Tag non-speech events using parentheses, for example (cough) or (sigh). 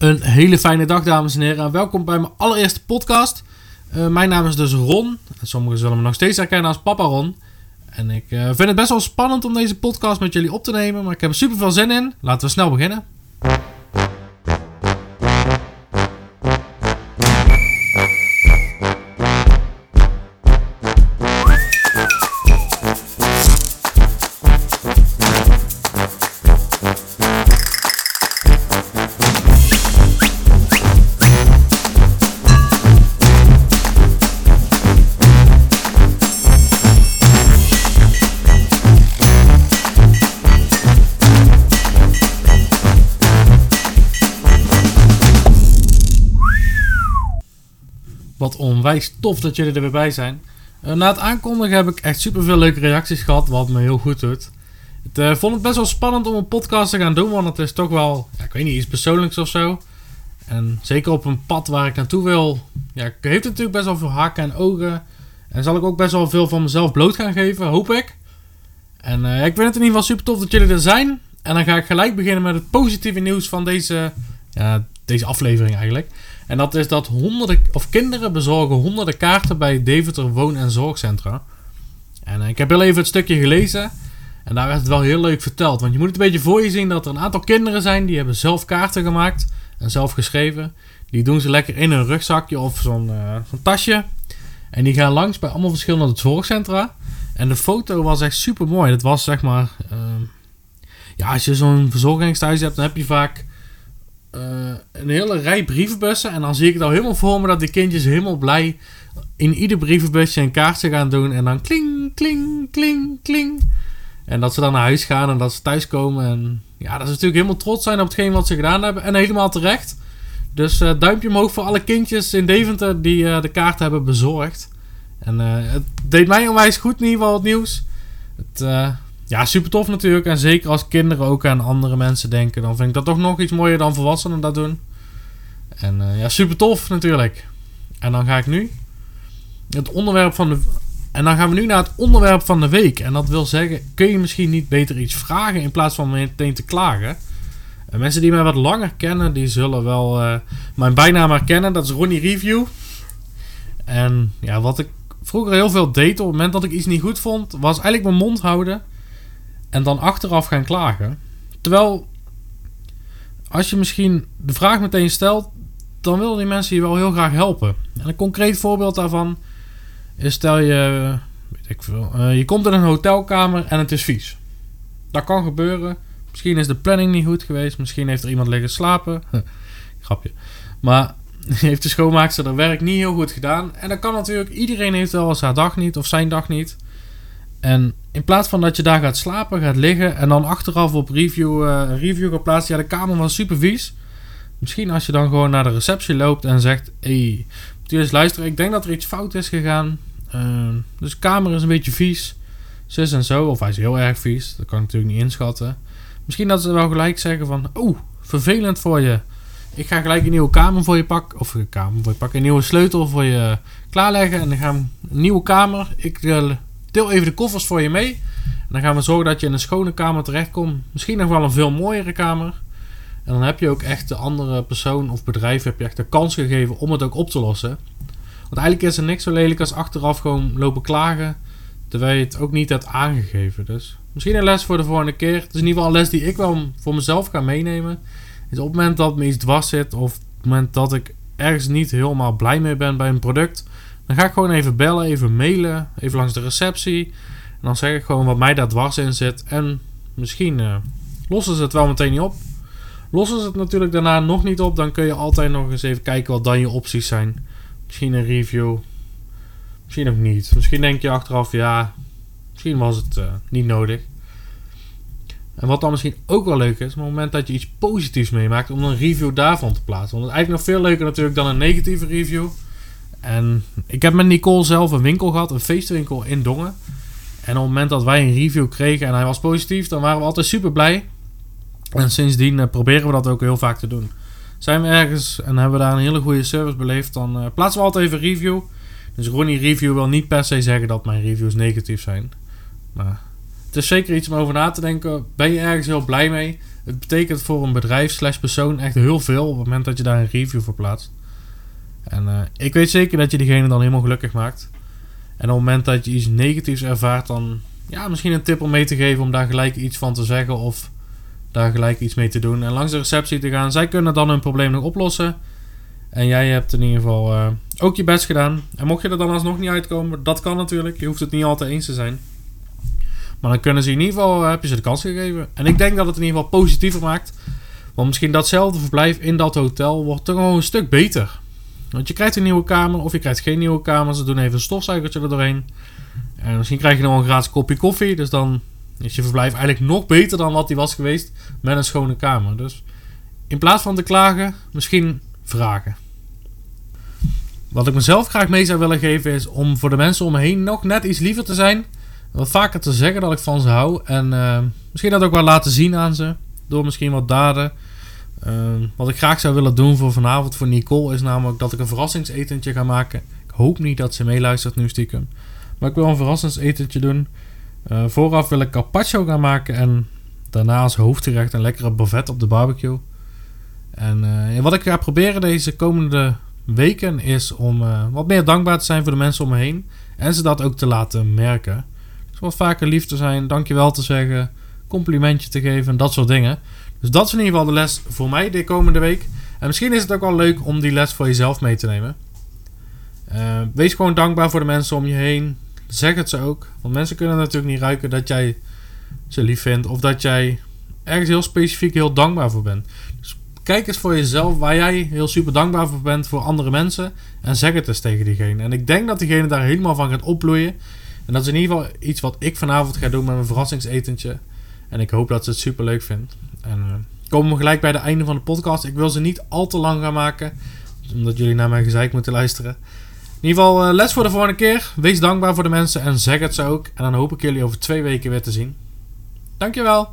Een hele fijne dag, dames en heren. En welkom bij mijn allereerste podcast. Uh, mijn naam is dus Ron. En sommigen zullen me nog steeds herkennen als Papa Ron. En ik uh, vind het best wel spannend om deze podcast met jullie op te nemen. Maar ik heb er super veel zin in. Laten we snel beginnen. Onwijs tof dat jullie er weer bij zijn. Uh, na het aankondigen heb ik echt super veel leuke reacties gehad, wat me heel goed doet. Ik uh, vond het best wel spannend om een podcast te gaan doen, want het is toch wel, ik weet niet, iets persoonlijks of zo. En zeker op een pad waar ik naartoe wil, ja, heeft natuurlijk best wel veel haken en ogen. En zal ik ook best wel veel van mezelf bloot gaan geven, hoop ik. En uh, ik vind het in ieder geval super tof dat jullie er zijn. En dan ga ik gelijk beginnen met het positieve nieuws van deze, ja, deze aflevering eigenlijk. En dat is dat honderden, of kinderen bezorgen honderden kaarten bij Deventer Woon- en Zorgcentra. En eh, ik heb heel even het stukje gelezen. En daar werd het wel heel leuk verteld. Want je moet het een beetje voor je zien dat er een aantal kinderen zijn die hebben zelf kaarten gemaakt en zelf geschreven. Die doen ze lekker in een rugzakje of zo'n uh, tasje. En die gaan langs bij allemaal verschillende zorgcentra. En de foto was echt super mooi. Dat was zeg maar. Uh, ja, als je zo'n verzorgingsthuis hebt, dan heb je vaak uh, een hele rij brievenbussen. En dan zie ik het al helemaal voor me dat die kindjes helemaal blij in ieder brievenbusje een kaartje gaan doen. En dan kling, kling, kling, kling. En dat ze dan naar huis gaan en dat ze thuiskomen. En ja, dat ze natuurlijk helemaal trots zijn op hetgeen wat ze gedaan hebben. En helemaal terecht. Dus uh, duimpje omhoog voor alle kindjes in Deventer die uh, de kaart hebben bezorgd. En het deed mij onwijs goed in ieder geval het nieuws. Het, ja, super tof natuurlijk. En zeker als kinderen ook aan andere mensen denken, dan vind ik dat toch nog iets mooier dan volwassenen dat doen. En uh, ja, super tof natuurlijk. En dan ga ik nu het onderwerp van de. En dan gaan we nu naar het onderwerp van de week. En dat wil zeggen, kun je misschien niet beter iets vragen in plaats van meteen te klagen? En mensen die mij wat langer kennen, die zullen wel uh, mijn bijnaam herkennen. Dat is Ronnie Review. En ja, wat ik vroeger heel veel deed op het moment dat ik iets niet goed vond, was eigenlijk mijn mond houden en dan achteraf gaan klagen. Terwijl, als je misschien de vraag meteen stelt, dan willen die mensen je wel heel graag helpen. En een concreet voorbeeld daarvan is: stel je, weet ik veel, uh, je komt in een hotelkamer en het is vies. Dat kan gebeuren. Misschien is de planning niet goed geweest. Misschien heeft er iemand liggen slapen. (laughs) Grapje. Maar (laughs) heeft de schoonmaakster haar werk niet heel goed gedaan. En dat kan natuurlijk. Iedereen heeft wel eens haar dag niet of zijn dag niet. En in plaats van dat je daar gaat slapen, gaat liggen en dan achteraf op review, uh, review gaat plaatsen, ja, de kamer was super vies. Misschien als je dan gewoon naar de receptie loopt en zegt: hey, eens luisteren, ik denk dat er iets fout is gegaan. Uh, dus de kamer is een beetje vies. Zus en zo, of hij is heel erg vies, dat kan ik natuurlijk niet inschatten. Misschien dat ze wel gelijk zeggen: van, Oh, vervelend voor je. Ik ga gelijk een nieuwe kamer voor je pakken. Of een kamer voor je pakken. Een nieuwe sleutel voor je klaarleggen. En dan gaan we een nieuwe kamer. Ik uh, Deel even de koffers voor je mee. En dan gaan we zorgen dat je in een schone kamer terechtkomt. Misschien nog wel een veel mooiere kamer. En dan heb je ook echt de andere persoon of bedrijf heb je echt de kans gegeven om het ook op te lossen. Want eigenlijk is er niks zo lelijk als achteraf gewoon lopen klagen. Terwijl je het ook niet hebt aangegeven. Dus misschien een les voor de volgende keer. Het is in ieder geval een les die ik wel voor mezelf ga meenemen. Is op het moment dat me iets dwars zit. Of op het moment dat ik ergens niet helemaal blij mee ben bij een product. Dan ga ik gewoon even bellen, even mailen, even langs de receptie. En dan zeg ik gewoon wat mij daar dwars in zit. En misschien uh, lossen ze het wel meteen niet op. Lossen ze het natuurlijk daarna nog niet op, dan kun je altijd nog eens even kijken wat dan je opties zijn. Misschien een review. Misschien ook niet. Misschien denk je achteraf, ja, misschien was het uh, niet nodig. En wat dan misschien ook wel leuk is, op het moment dat je iets positiefs meemaakt, om een review daarvan te plaatsen. Want het is eigenlijk nog veel leuker natuurlijk dan een negatieve review. En ik heb met Nicole zelf een winkel gehad, een feestwinkel in Dongen. En op het moment dat wij een review kregen en hij was positief, dan waren we altijd super blij. En sindsdien uh, proberen we dat ook heel vaak te doen. Zijn we ergens en hebben we daar een hele goede service beleefd, dan uh, plaatsen we altijd even review. Dus Ronnie Review wil niet per se zeggen dat mijn reviews negatief zijn. Maar Het is zeker iets om over na te denken. Ben je ergens heel blij mee? Het betekent voor een bedrijf slash persoon echt heel veel op het moment dat je daar een review voor plaatst. En uh, ik weet zeker dat je diegene dan helemaal gelukkig maakt. En op het moment dat je iets negatiefs ervaart, dan ja, misschien een tip om mee te geven om daar gelijk iets van te zeggen of daar gelijk iets mee te doen. En langs de receptie te gaan. Zij kunnen dan hun probleem nog oplossen. En jij hebt in ieder geval uh, ook je best gedaan. En mocht je er dan alsnog niet uitkomen, dat kan natuurlijk. Je hoeft het niet altijd eens te zijn. Maar dan kunnen ze in ieder geval, uh, heb je ze de kans gegeven. En ik denk dat het in ieder geval positiever maakt. Want misschien datzelfde verblijf in dat hotel wordt toch gewoon een stuk beter. Want je krijgt een nieuwe kamer of je krijgt geen nieuwe kamer. Ze doen even een stofzuigertje er doorheen. En misschien krijg je nog een gratis kopje koffie. Dus dan is je verblijf eigenlijk nog beter dan wat die was geweest met een schone kamer. Dus in plaats van te klagen, misschien vragen. Wat ik mezelf graag mee zou willen geven is om voor de mensen om me heen nog net iets liever te zijn. Wat vaker te zeggen dat ik van ze hou. En uh, misschien dat ook wel laten zien aan ze. Door misschien wat daden. Uh, wat ik graag zou willen doen voor vanavond voor Nicole is namelijk dat ik een verrassingsetentje ga maken. Ik hoop niet dat ze meeluistert nu stiekem. Maar ik wil een verrassingsetentje doen. Uh, vooraf wil ik carpaccio gaan maken en daarna als hoofdgerecht een lekkere bavet op de barbecue. En uh, wat ik ga proberen deze komende weken is om uh, wat meer dankbaar te zijn voor de mensen om me heen. En ze dat ook te laten merken. Dus wat vaker lief te zijn, dankjewel te zeggen, complimentje te geven en dat soort dingen. Dus dat is in ieder geval de les voor mij de komende week. En misschien is het ook wel leuk om die les voor jezelf mee te nemen. Uh, wees gewoon dankbaar voor de mensen om je heen. Zeg het ze ook. Want mensen kunnen natuurlijk niet ruiken dat jij ze lief vindt. Of dat jij ergens heel specifiek heel dankbaar voor bent. Dus kijk eens voor jezelf waar jij heel super dankbaar voor bent voor andere mensen. En zeg het eens tegen diegene. En ik denk dat diegene daar helemaal van gaat opbloeien. En dat is in ieder geval iets wat ik vanavond ga doen met mijn verrassingsetentje. En ik hoop dat ze het super leuk vindt. En uh, komen we gelijk bij het einde van de podcast. Ik wil ze niet al te lang gaan maken. Omdat jullie naar mijn gezeik moeten luisteren. In ieder geval, uh, les voor de volgende keer. Wees dankbaar voor de mensen en zeg het ze ook. En dan hoop ik jullie over twee weken weer te zien. Dankjewel.